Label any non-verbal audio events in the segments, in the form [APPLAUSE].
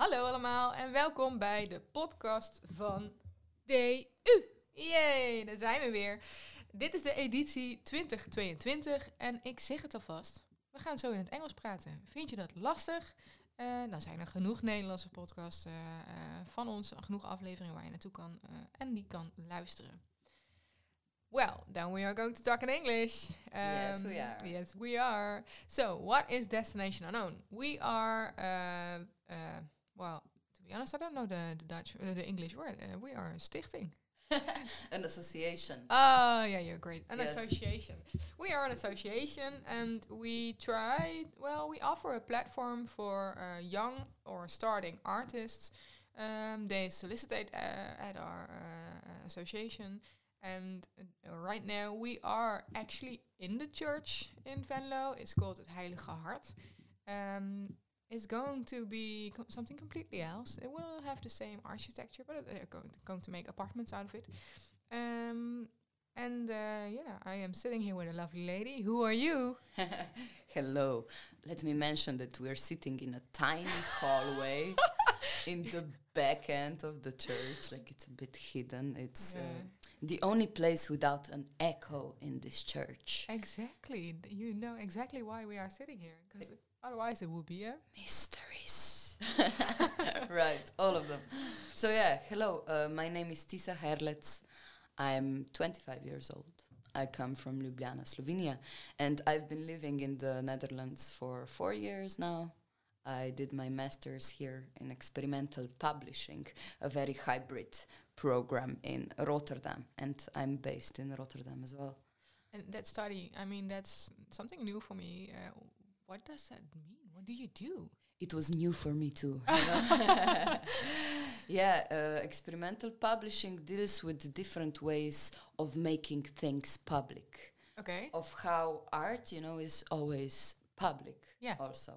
Hallo allemaal en welkom bij de podcast van DU. Yay, daar zijn we weer. Dit is de editie 2022 en ik zeg het alvast. We gaan zo in het Engels praten. Vind je dat lastig? Uh, dan zijn er genoeg Nederlandse podcasts uh, uh, van ons, genoeg afleveringen waar je naartoe kan en die kan luisteren. Well, then we are going to talk in English. Um, yes, we are. Yes, we are. So, what is Destination Unknown? We are well, to be honest, I don't know the, the Dutch, uh, the English word. Uh, we are a stichting. [LAUGHS] an association. Oh, yeah, you're great. An yes. association. We are an association and we try, well, we offer a platform for uh, young or starting artists. Um, they solicitate uh, at our uh, association. And uh, right now we are actually in the church in Venlo. It's called Het Heilige Hart. Um, is going to be co something completely else. It will have the same architecture, but they're going to, going to make apartments out of it. Um, and uh, yeah, I am sitting here with a lovely lady. Who are you? [LAUGHS] Hello. Let me mention that we are sitting in a tiny [LAUGHS] hallway in the back end of the church. Like it's a bit hidden. It's yeah. uh, the only place without an echo in this church. Exactly. You know exactly why we are sitting here because Otherwise, it would be a mysteries. [LAUGHS] [LAUGHS] right, all of them. So yeah, hello. Uh, my name is Tisa Herlec. I'm 25 years old. I come from Ljubljana, Slovenia, and I've been living in the Netherlands for four years now. I did my master's here in experimental publishing, a very hybrid program in Rotterdam, and I'm based in Rotterdam as well. And that study, I mean, that's something new for me. Uh, what does that mean? What do you do? It was new for me too. [LAUGHS] [LAUGHS] yeah, uh, experimental publishing deals with different ways of making things public. Okay. Of how art, you know, is always public. Yeah. Also,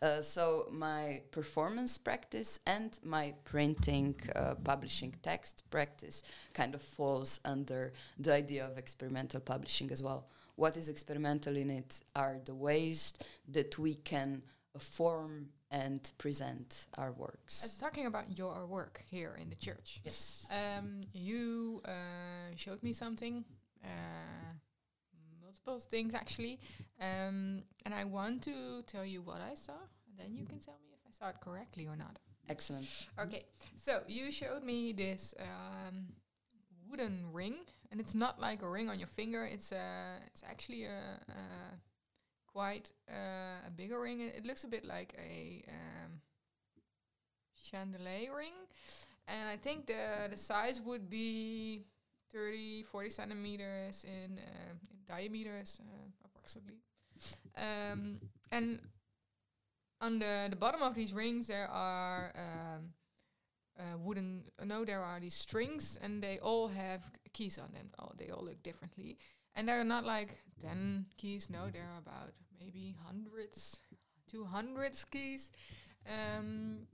uh, so my performance practice and my printing, uh, publishing text practice kind of falls under the idea of experimental publishing as well what is experimental in it are the ways that we can form and present our works. Uh, talking about your work here in the church. Yes. Um, you uh, showed me something, uh, multiple things actually, um, and I want to tell you what I saw, and then you can tell me if I saw it correctly or not. Excellent. Okay, so you showed me this um, wooden ring and it's not like a ring on your finger. It's a it's actually a, a quite uh, a bigger ring. It, it, looks a bit like a um, chandelier ring, and I think the the size would be 30, 40 centimeters in, uh, in diameters uh, approximately. Um, and on the the bottom of these rings there are um, uh, wooden. no, there are these strings, and they all have keys on them. Oh, they all look differently, and they're not like ten keys. No, there are about maybe hundreds, two hundreds keys, um,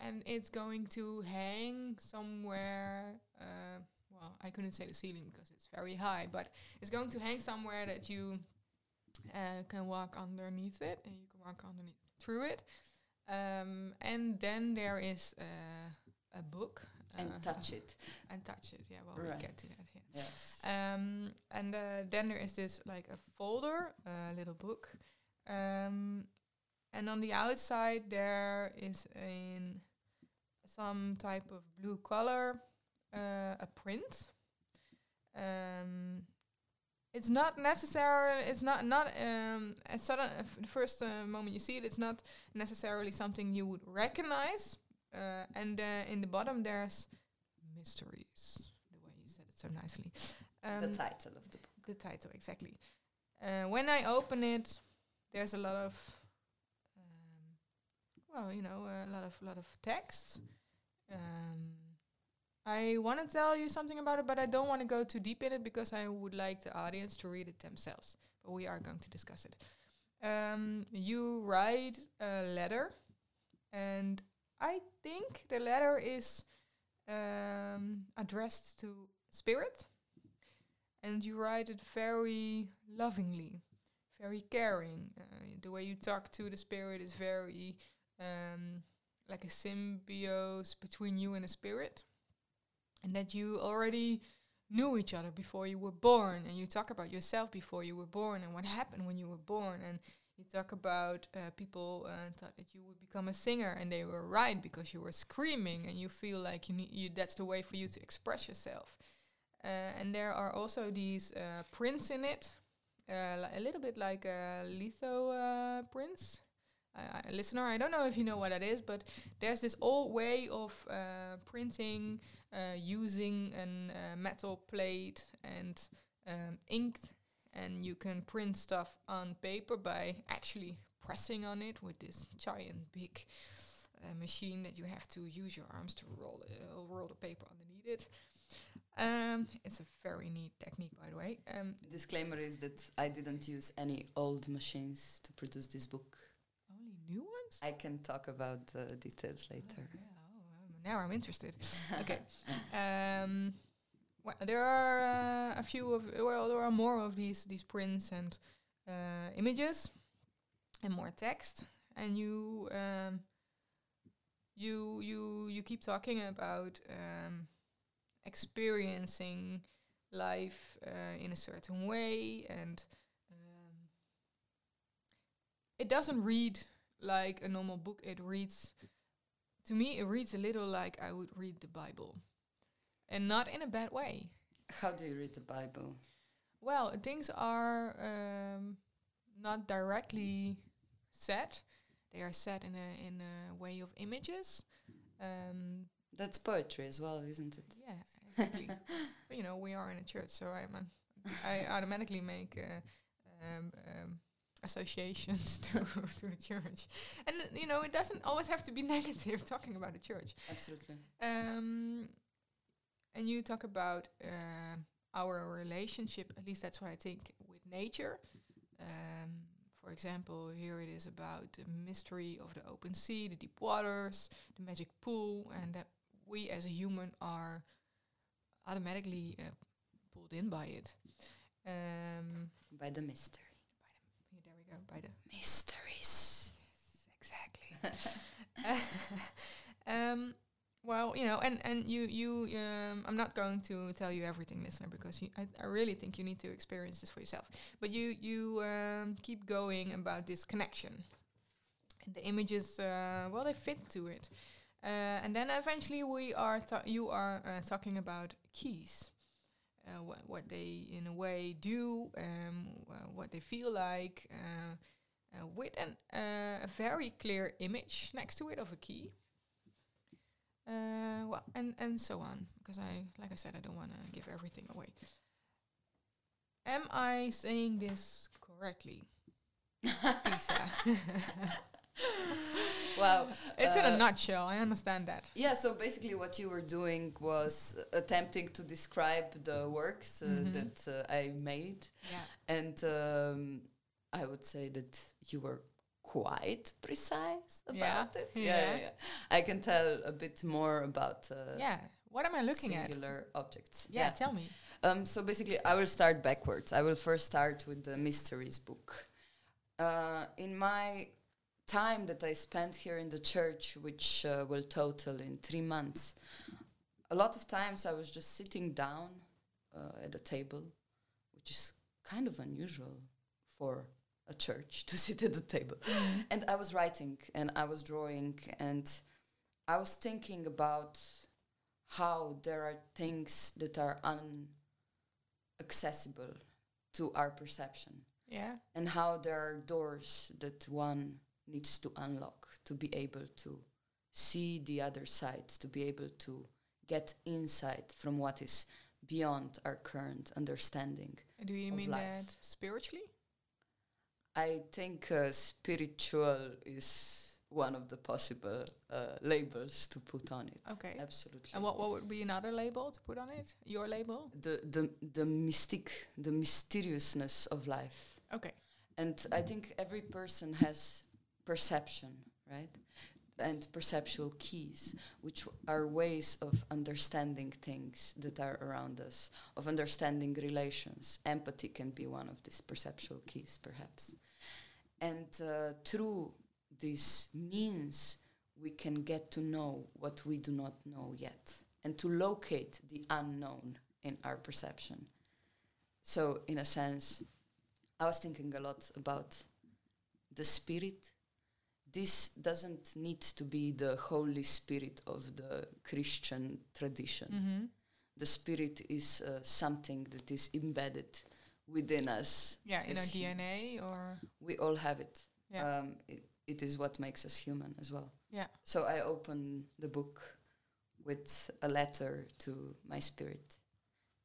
and it's going to hang somewhere. Uh, well, I couldn't say the ceiling because it's very high, but it's going to hang somewhere that you uh, can walk underneath it, and you can walk underneath through it. Um, and then there is uh, a book and uh, touch it [LAUGHS] and touch it. Yeah, well, right. we get to that here. Yes. Um, and uh, then there is this like a folder, a little book, um, and on the outside there is in some type of blue color, uh, a print. Um, it's not necessarily. It's not not um, a sudden. the first uh, moment you see it, it's not necessarily something you would recognize uh, and uh, in the bottom there's mysteries. The way you said it so nicely. Um, the title of the book. The title exactly. Uh, when I open it, there's a lot of, um, well, you know, a lot of lot of text. Um, I want to tell you something about it, but I don't want to go too deep in it because I would like the audience to read it themselves. But we are going to discuss it. Um, you write a letter, and I think the letter is um, addressed to spirit, and you write it very lovingly, very caring. Uh, the way you talk to the spirit is very um, like a symbiosis between you and a spirit, and that you already knew each other before you were born, and you talk about yourself before you were born and what happened when you were born, and you talk about uh, people uh, thought that you would become a singer, and they were right because you were screaming, and you feel like you need you that's the way for you to express yourself. Uh, and there are also these uh, prints in it, uh, a little bit like a litho uh, prints. Uh, listener, I don't know if you know what that is, but there's this old way of printing using a metal plate and um, ink, and you can print stuff on paper by actually pressing on it with this giant big uh, machine that you have to use your arms to roll uh, roll the paper underneath it. Um, it's a very neat technique, by the way. Um, Disclaimer is that I didn't use any old machines to produce this book. only new ones. I can talk about the details later. Oh, yeah, oh, um, now I'm interested. [LAUGHS] okay. Well, there are uh, a few of well, there are more of these these prints and uh, images and more text, and you um, you you you keep talking about um, experiencing life uh, in a certain way, and um, it doesn't read like a normal book. It reads to me, it reads a little like I would read the Bible, and not in a bad way. How do you read the Bible? Well, things are um, not directly set; they are set in a in a way of images. Um, That's poetry as well, isn't it? yeah, exactly. [LAUGHS] you know, we are in a church, so I'm I automatically make uh, um, um, associations [LAUGHS] to to the church, and you know, it doesn't always have to be [LAUGHS] negative talking about the church. Absolutely. Um, and you talk about uh, our relationship, at least that's what I think, with nature. Um, for example, here it is about the mystery of the open sea, the deep waters, the magic pool, and that we as a human are automatically uh, pulled in by it. Um, By the mystery. here, there we go, by the Mysteries. Yes, exactly. [LAUGHS] um, well, you know, and and you you um, I'm not going to tell you everything, listener, because you, I, I really think you need to experience this for yourself. But you you um, keep going about this connection, and the images, uh, well, they fit to it, uh, and then eventually we are you are uh, talking about keys. Uh, wh- what they in a way do, um, wh- what they feel like, uh, uh, with an, a very clear image next to it of a key. Uh, well, and and so on, because I, like I said, I don't want to give everything away. Am I saying this correctly, Tisa? [LAUGHS] Wow. it's in Uh, a nutshell. I understand that. Yeah, so basically what you were doing was attempting to describe the works uh, Mhm. that uh, I made. Yeah. And um, I would say that you were quite precise about Yeah, it. yeah. yeah, I can tell a bit more about uh, yeah. What am I looking at? singular objects. Yeah, tell me. Um, so basically, I will start backwards. I will first start with the mysteries book. Uh, in my time that I spent here in the church, which uh, will total in three months, a lot of times I was just sitting down uh, at a table, which is kind of unusual for a church [LAUGHS] to sit at the table. Mm-hmm. And I was writing and I was drawing and I was thinking about how there are things that are unaccessible to our perception Yeah. and how there are doors that one needs to unlock to be able to see the other side, to be able to get insight from what is beyond our current understanding. Do you mean life. that spiritually? I think uh, spiritual is one of the possible uh, labels to put on it. Okay. Absolutely. And what what would be another label to put on it? Your label? the the the mystic, the mysteriousness of life. Okay. And I think every person has perception, right? And perceptual keys, which are ways of understanding things that are around us, of understanding relations. Empathy can be one of these perceptual keys, perhaps. And uh, through these means, we can get to know what we do not know yet and to locate the unknown in our perception. So, in a sense, I was thinking a lot about the spirit. This doesn't need to be the Holy Spirit of the Christian tradition. Mm-hmm. The spirit is uh, something that is embedded within us. Yeah, in our DNA or We all have it. yeah, Um, it, it is what makes us human as well. yeah. So I open the book with a letter to my spirit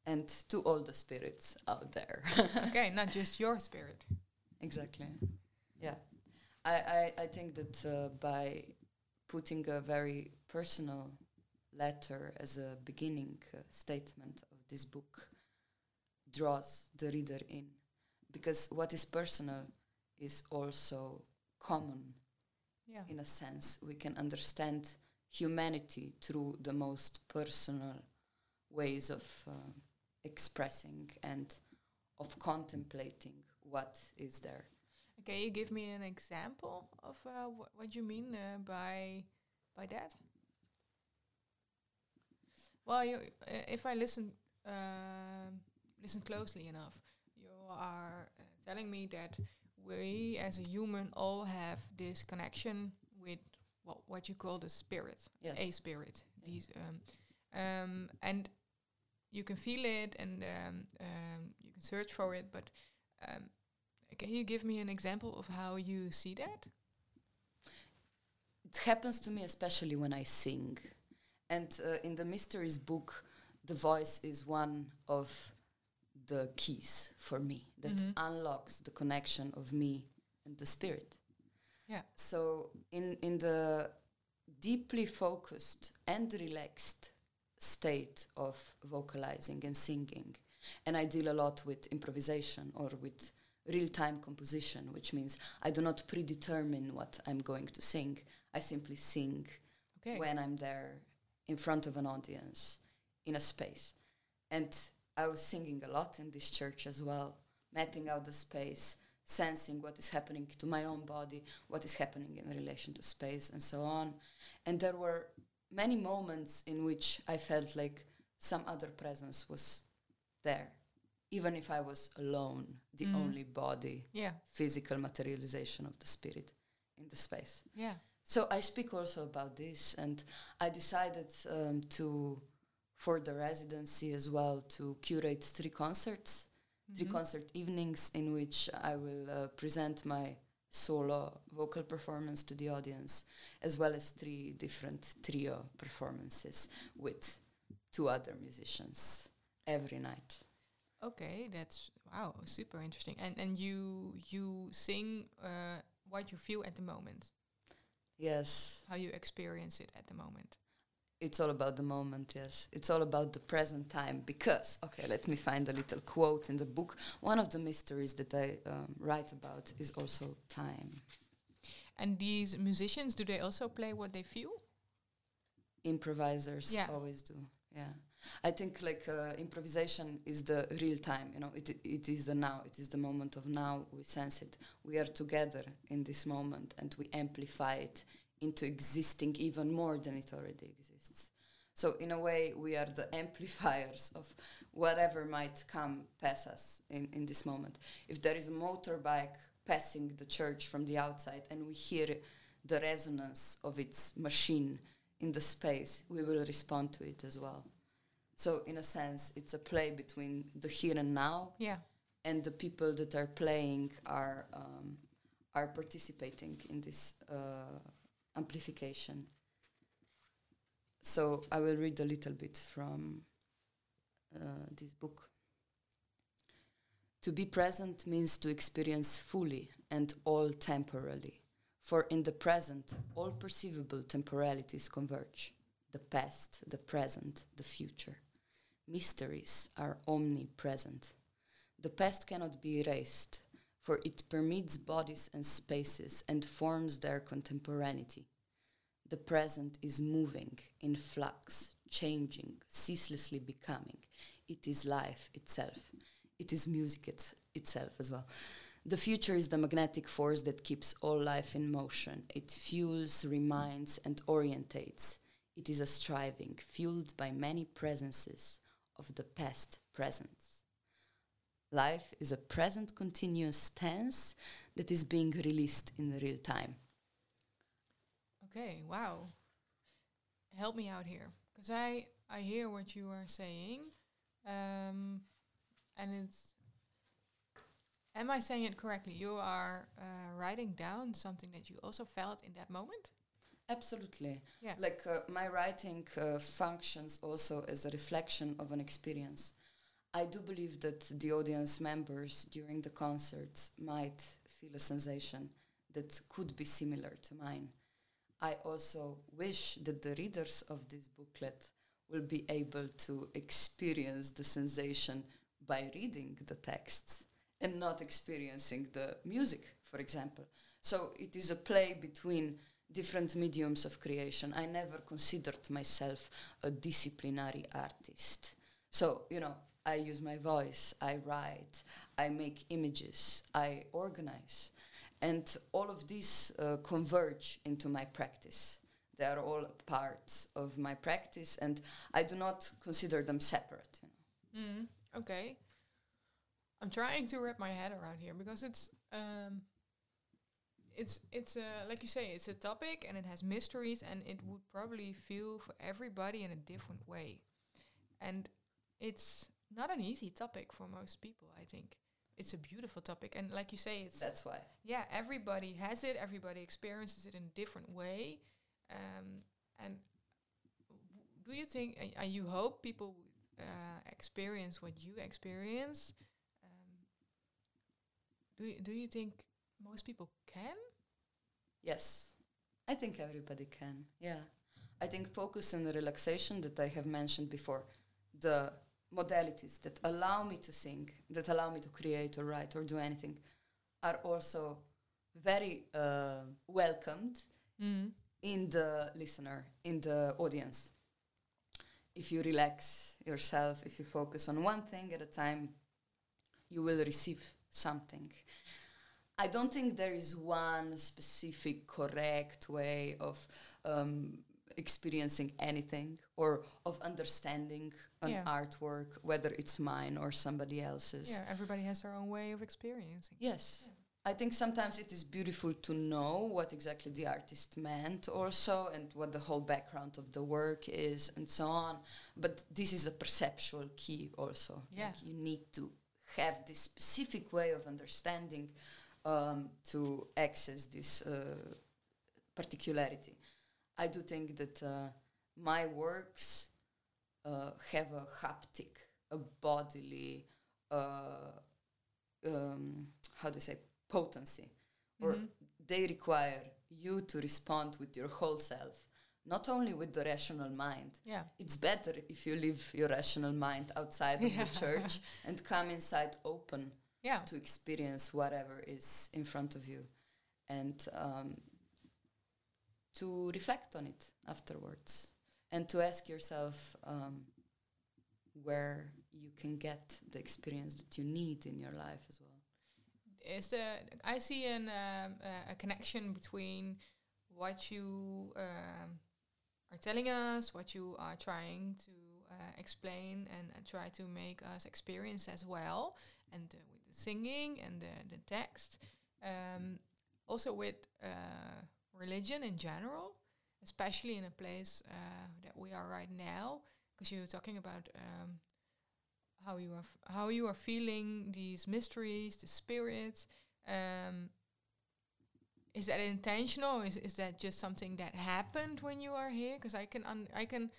and to all the spirits out there. [LAUGHS] okay, not just your spirit. exactly. Yeah. I, I, I think that uh, by putting a very personal letter as a beginning uh, statement of this book draws the reader in because what is personal is also common Yeah. in a sense. We can understand humanity through the most personal ways of uh, expressing and of contemplating what is there. Can you give me an example of uh, wh- what you mean uh, by by that? Well, you, uh, if I listen um listen closely enough, you are uh, telling me that we as a human all have this connection with what what you call the spirit, Yes. a spirit. Yes. These um, um, and you can feel it and um, um, you can search for it, but um, can you give me an example of how you see that? It happens to me especially when I sing. And uh, in the Mysteries book, the voice is one of the keys for me that Mhm. unlocks the connection of me and the spirit. Yeah. So in in the deeply focused and relaxed state of vocalizing and singing, and I deal a lot with improvisation or with real-time composition, which means I do not predetermine what I'm going to sing. I simply sing Okay. when I'm there in front of an audience in a space. And I was singing a lot in this church as well, mapping out the space, sensing what is happening to my own body, what is happening in relation to space, and so on. And there were many moments in which I felt like some other presence was there, even if I was alone, the Mm. only body, yeah. physical materialization of the spirit in the space. Yeah. So I speak also about this, and I decided um, to, for the residency as well, to curate three concerts, three Mhm. concert evenings in which I will uh, present my solo vocal performance to the audience, as well as three different trio performances with two other musicians every night. Okay, that's wow, super interesting. And and you you sing uh, what you feel at the moment, Yes, how you experience it at the moment. It's all about the moment, yes. It's all about the present time because, okay, let me find a little quote in the book. One of the mysteries that I um, write about is also time. And these musicians, do they also play what they feel? Improvisers Yeah. always do, yeah. I think like uh, improvisation is the real time, you know, it, it is the now, it is the moment of now, we sense it. We are together in this moment and we amplify it into existing even more than it already exists. So in a way, we are the [LAUGHS] amplifiers of whatever might come past us in, in this moment. If there is a motorbike passing the church from the outside and we hear the resonance of its machine in the space, we will respond to it as well. So in a sense, it's a play between the here and now Yeah. and the people that are playing are um, are participating in this uh, amplification. So I will read a little bit from uh, this book. To be present means to experience fully and all temporally, for in the present all perceivable temporalities converge the past, the present, the future. Mysteries are omnipresent. The past cannot be erased, for it permeates bodies and spaces and forms their contemporaneity. The present is moving, in flux, changing, ceaselessly becoming. It is life itself. It is music it's itself as well. The future is the magnetic force that keeps all life in motion. It fuels, reminds, and orientates. It is a striving, fueled by many presences of the past presence. Life is a present continuous tense that is being released in real time. Okay, wow. Help me out here, because I I hear what you are saying, um, and it's. Am I saying it correctly? You are uh, writing down something that you also felt in that moment. Absolutely. Yeah. Like uh, my writing uh, functions also as a reflection of an experience. I do believe that the audience members during the concerts might feel a sensation that could be similar to mine. I also wish that the readers of this booklet will be able to experience the sensation by reading the texts and not experiencing the music, for example. So it is a play between different mediums of creation. I never considered myself a disciplinary artist. So, you know, I use my voice, I write, I make images, I organize. And all of these uh, converge into my practice. They are all parts of my practice, and I do not consider them separate. You know. Mm, okay. I'm trying to wrap my head around here because it's um, it's it's like you say it's a topic and it has mysteries and it would probably feel for everybody in a different way, and it's not an easy topic for most people. I think it's a beautiful topic, and like you say, it's That's why. yeah everybody has it everybody experiences it in a different way um, and do you think and and you hope people uh, experience what you experience um, do, you, do you think most people can Yes, I think everybody can. Yeah. I think focus and the relaxation that I have mentioned before, the modalities that allow me to sing, that allow me to create or write or do anything, are also very uh, welcomed mm. in the listener, in the audience. If you relax yourself, if you focus on one thing at a time, you will receive something. I don't think there is one specific correct way of um, experiencing anything or of understanding an Yeah. artwork, whether it's mine or somebody else's. yeah everybody has their own way of experiencing Yes. I think sometimes it is beautiful to know what exactly the artist meant, also, and what the whole background of the work is, and so on. But this is a perceptual key, also. Yeah. Like you need to have this specific way of understanding um, to access this uh, particularity. I do think that uh, my works uh, have a haptic, a bodily, uh, um, how do you say, potency, or Mhm. they require you to respond with your whole self, not only with the rational mind. yeah It's better if you leave your rational mind outside of Yeah. the church [LAUGHS] and come inside open yeah to experience whatever is in front of you and um, to reflect on it afterwards and to ask yourself um, where you can get the experience that you need in your life as well. is the I see an um, uh, a connection between what you um, are telling us, what you are trying to uh, explain and uh, try to make us experience as well, and uh, with the singing and the the text, um, also with uh, religion in general, especially in a place uh, that we are right now, because you're talking about. Um, how you are f- how you are feeling these mysteries, the spirits. Um, is that intentional? Is is that just something that happened when you are here? Because I can un- I can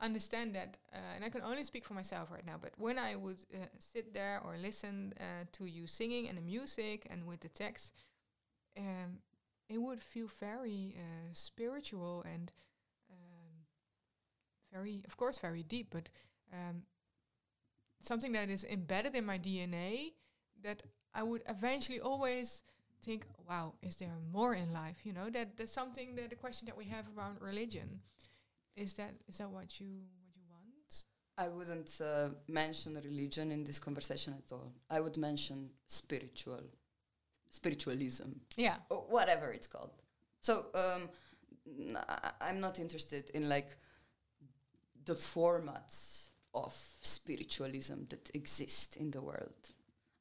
understand that, uh, and I can only speak for myself right now. But when I would uh, sit there or listen uh, to you singing and the music and with the text, um, it would feel very uh, spiritual and um, very, of course, very deep. But um, something that is embedded in my DNA that I would eventually always think, wow, is there more in life? You know, that that's something that the question that we have around religion. Is that is that what you what you want? I wouldn't uh, mention religion in this conversation at all. I would mention spiritual spiritualism Yeah. or whatever it's called. So um, I'm not interested in like the formats of spiritualism that exist in the world.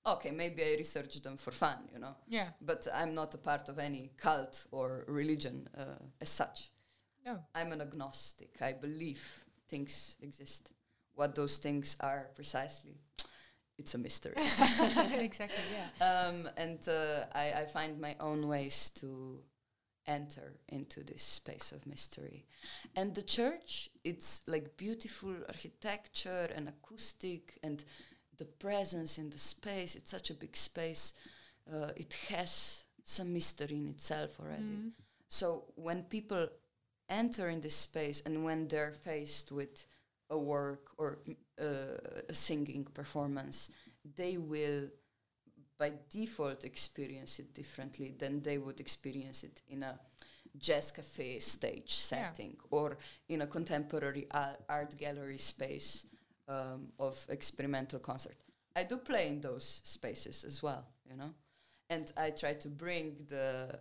Okay, maybe I research them for fun, you know, Yeah. but I'm not a part of any cult or religion uh, as such. No. I'm an agnostic. I believe things exist. What those things are precisely, it's a mystery. [LAUGHS] exactly. Yeah. [LAUGHS] um, and uh, I, I find my own ways to enter into this space of mystery. And the church, it's like beautiful architecture and acoustic and the presence in the space. It's such a big space. Uh, it has some mystery in itself already. Mhm. So when people enter in this space and when they're faced with a work or uh, a singing performance, they will by default experience it differently than they would experience it in a jazz cafe stage setting or in a contemporary art gallery space um, of experimental concert. I do play in those spaces as well, you know, and I try to bring the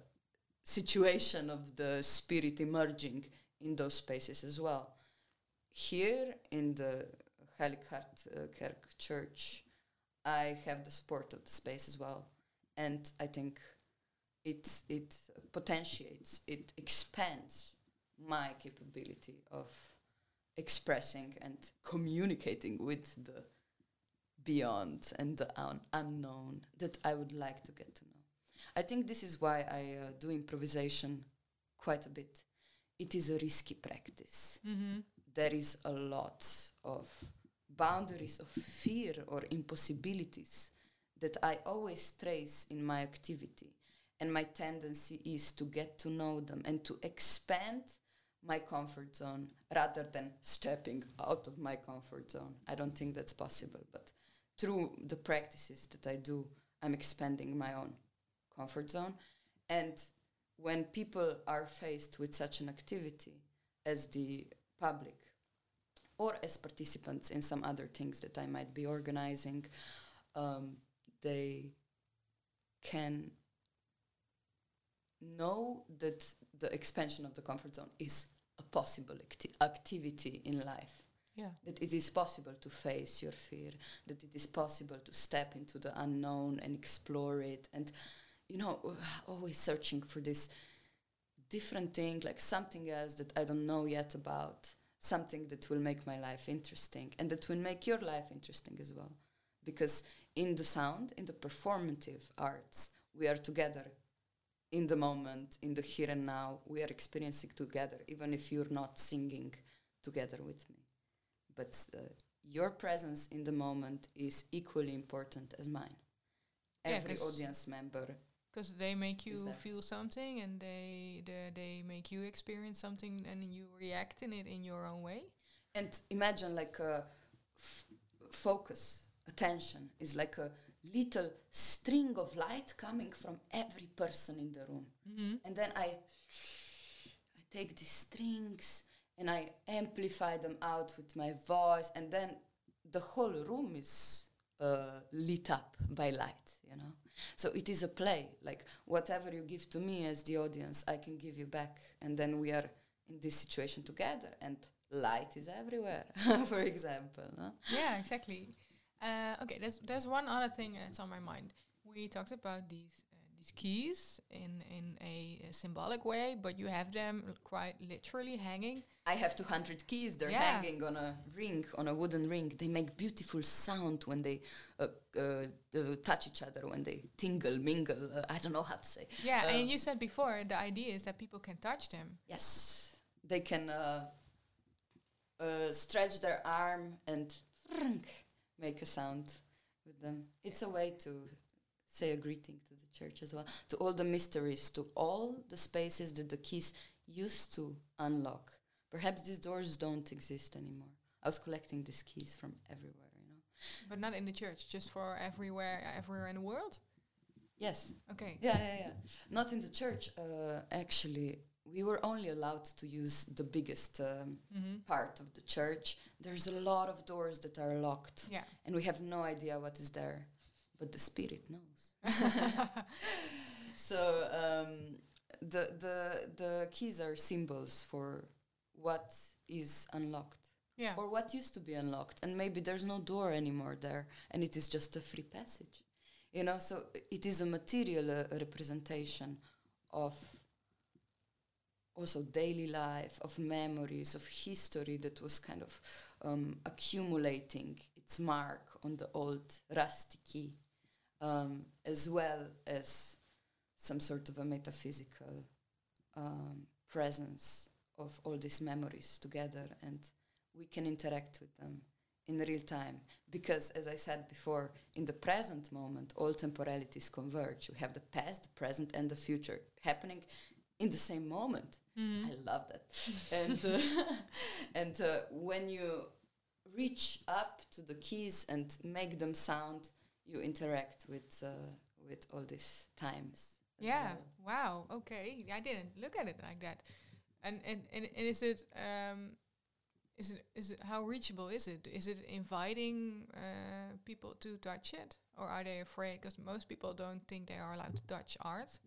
situation of the spirit emerging in those spaces as well. Here in the Heilig Hart uh, Kerk Church, I have the support of the space as well, and I think it it potentiates, it expands my capability of expressing and communicating with the beyond and the un- unknown that I would like to get to know. I think this is why I uh, do improvisation quite a bit. It is a risky practice. Mm-hmm. There is a lot of boundaries of fear or impossibilities that I always trace in my activity. And my tendency is to get to know them and to expand my comfort zone rather than stepping out of my comfort zone. I don't think that's possible, but through the practices that I do, I'm expanding my own comfort zone. And when people are faced with such an activity as the public or as participants in some other things that I might be organizing, um, they can know that the expansion of the comfort zone is a possible acti- activity in life. Yeah. That it is possible to face your fear, that it is possible to step into the unknown and explore it. And, you know, always searching for this different thing, like something else that I don't know yet about, something that will make my life interesting and that will make your life interesting as well. Because in the sound, in the performative arts, we are together in the moment, in the here and now. We are experiencing together, even if you're not singing together with me. But uh, your presence in the moment is equally important as mine. Yeah, audience member Because they make you feel something, and they they they make you experience something, and you react in it in your own way. And imagine like a f- focus, attention is like a little string of light coming from every person in the room. Mm-hmm. And then I I take these strings and I amplify them out with my voice and then the whole room is uh, lit up by light, you know. So it is a play. Like whatever you give to me as the audience, I can give you back, and then we are in this situation together, and light is everywhere. [LAUGHS] for example, no? Yeah, exactly. Uh, okay, there's there's one other thing that's on my mind. We talked about these uh, these keys in in a, uh symbolic way, but you have them quite literally hanging. I have 200 keys. They're Yeah. hanging on a ring, on a wooden ring. They make beautiful sound when they uh, uh, uh, touch each other, when they tingle, mingle. Uh, I don't know how to say. Yeah, and you said before the idea is that people can touch them. Yes, they can uh, uh, stretch their arm and make a sound with them. It's a way to say a greeting to the church as well, to all the mysteries, to all the spaces that the keys used to unlock. Perhaps these doors don't exist anymore. I was collecting these keys from everywhere, you know. But not in the church, just for everywhere, everywhere in the world. Yes, Okay. Yeah, yeah, yeah. Not in the church. Uh, actually, we were only allowed to use the biggest um, Mm-hmm. part of the church. There's a lot of doors that are locked, Yeah. and we have no idea what is there. but the spirit knows. [LAUGHS] [LAUGHS] so um, the the the keys are symbols for what is unlocked. Yeah. or what used to be unlocked. And maybe there's no door anymore there and it is just a free passage. You know so it is a material uh, representation of also daily life of memories of history that was kind of um, accumulating its mark on the old rusty key um, as well as some sort of a metaphysical um, presence of all these memories together and we can interact with them in real time because as i said before in the present moment all temporalities converge you have the past the present and the future happening in the same moment Mhm. i love that [LAUGHS] and uh, and uh, when you reach up to the keys and make them sound you interact with uh, with all these times Yeah. well. Wow. Okay. I didn't look at it like that. And and, and, and is it um is it is it how reachable is it? Is it inviting uh, people to touch it, or are they afraid? Because most people don't think they are allowed to touch art.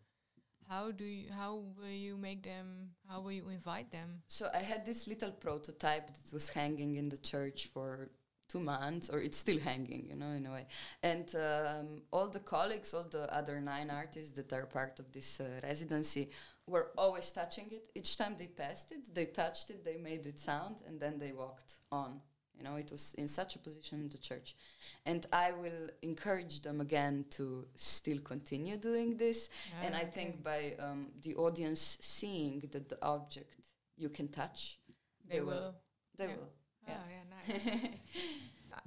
How do you? How will you make them? How will you invite them? So I had this little prototype that was hanging in the church for two months, or it's still hanging, you know, in a way. And um, all the colleagues, all the other nine artists that are part of this uh, residency, were always touching it. Each time they passed it, they touched it, they made it sound, and then they walked on. You know, it was in such a position in the church. And I will encourage them again to still continue doing this and Ah, I okay. think by um, the audience seeing that the object you can touch, they, will. They yeah. will. Oh, yeah. yeah, nice. I-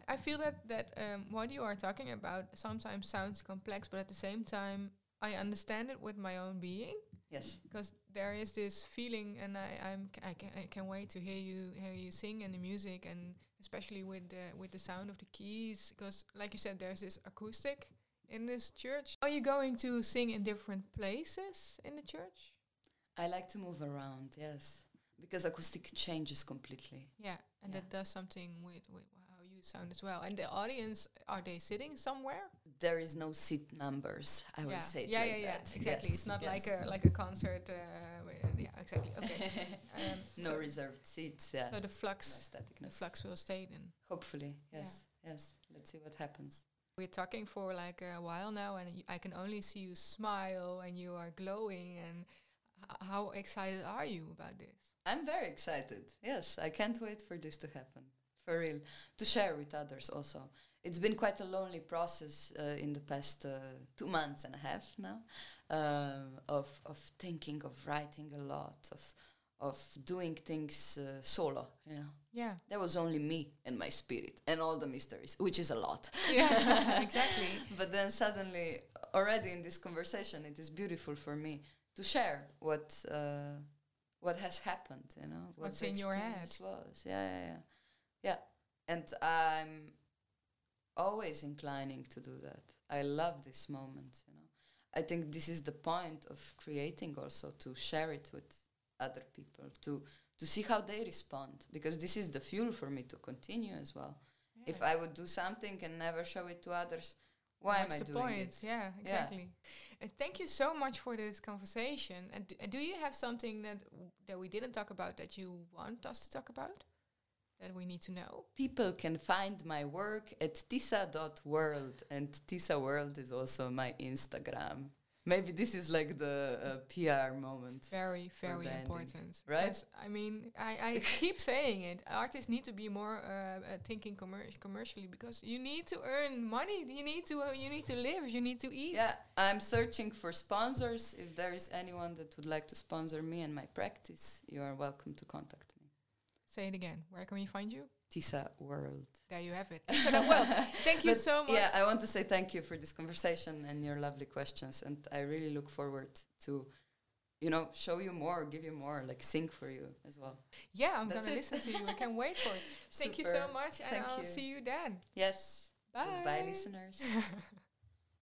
[LAUGHS] I feel that that um, what you are talking about sometimes sounds complex, but at the same time, I understand it with my own being yes. because there is this feeling, and I I'm I can I can wait to hear you hear you sing and the music, and especially with the with the sound of the keys, because like you said, there's this acoustic in this church. Are you going to sing in different places in the church? I like to move around, yes. Because acoustic changes completely. Yeah, and Yeah. that does something with with sound as well. And the audience are they sitting somewhere? There is no seat numbers, I yeah. say it yeah, like yeah, yeah, that. exactly. Yes, It's not like a like a concert. Uh, yeah, exactly. Okay. [LAUGHS] um, no so, reserved seats, yeah. so the flux, no the flux will stay then. Hopefully, Yeah. yes, yes. Let's see what happens. We're talking for like a while now, and I can only see you smile, and you are glowing. And how excited are you about this? I'm very excited. Yes, I can't wait for this to happen. For real. To share with others also. It's been quite a lonely process uh, in the past uh, two months and a half now um, of, of thinking, of writing a lot, of, of doing things uh, solo, you know. Yeah. There was only me and my spirit and all the mysteries, which is a lot. Yeah. [LAUGHS] exactly. But then suddenly, already in this conversation, it is beautiful for me to share what uh, what has happened. You know, what What's in your experience Was yeah, yeah, yeah, yeah. And I'm always inclining to do that. I love this moment. You know, I think this is the point of creating also to share it with other people to to see how they respond because this is the fuel for me to continue as well. If I would do something and never show it to others, why What's am I the doing point? it? Yeah, exactly. Uh, thank you so much for this conversation. And, d- and do you have something that w- that we didn't talk about that you want us to talk about? That we need to know? People can find my work at tisa.world and tisa world is also my Instagram. Maybe this is like the uh, PR moment. Very, very important. right? I mean, I, I [LAUGHS] keep saying it. Artists need to be more uh, uh, thinking commer- commercially because you need to earn money. You need to uh, you need to live. You need to eat. Yeah, I'm searching for sponsors. If there is anyone that would like to sponsor me and my practice, you are welcome to contact me. Say it again. Where can we find you? Tisa World. There you have it. So that- well, thank you [LAUGHS] But so much. Yeah, I want to say thank you for this conversation and your lovely questions. And I really look forward to, you know, show you more, give you more, like sing for you as well. Yeah, I'm gonna listen to you. I can't wait for it. [LAUGHS] Thank you so much, and Thank I'll you. see you then. Yes. Bye. Goodbye, listeners. [LAUGHS]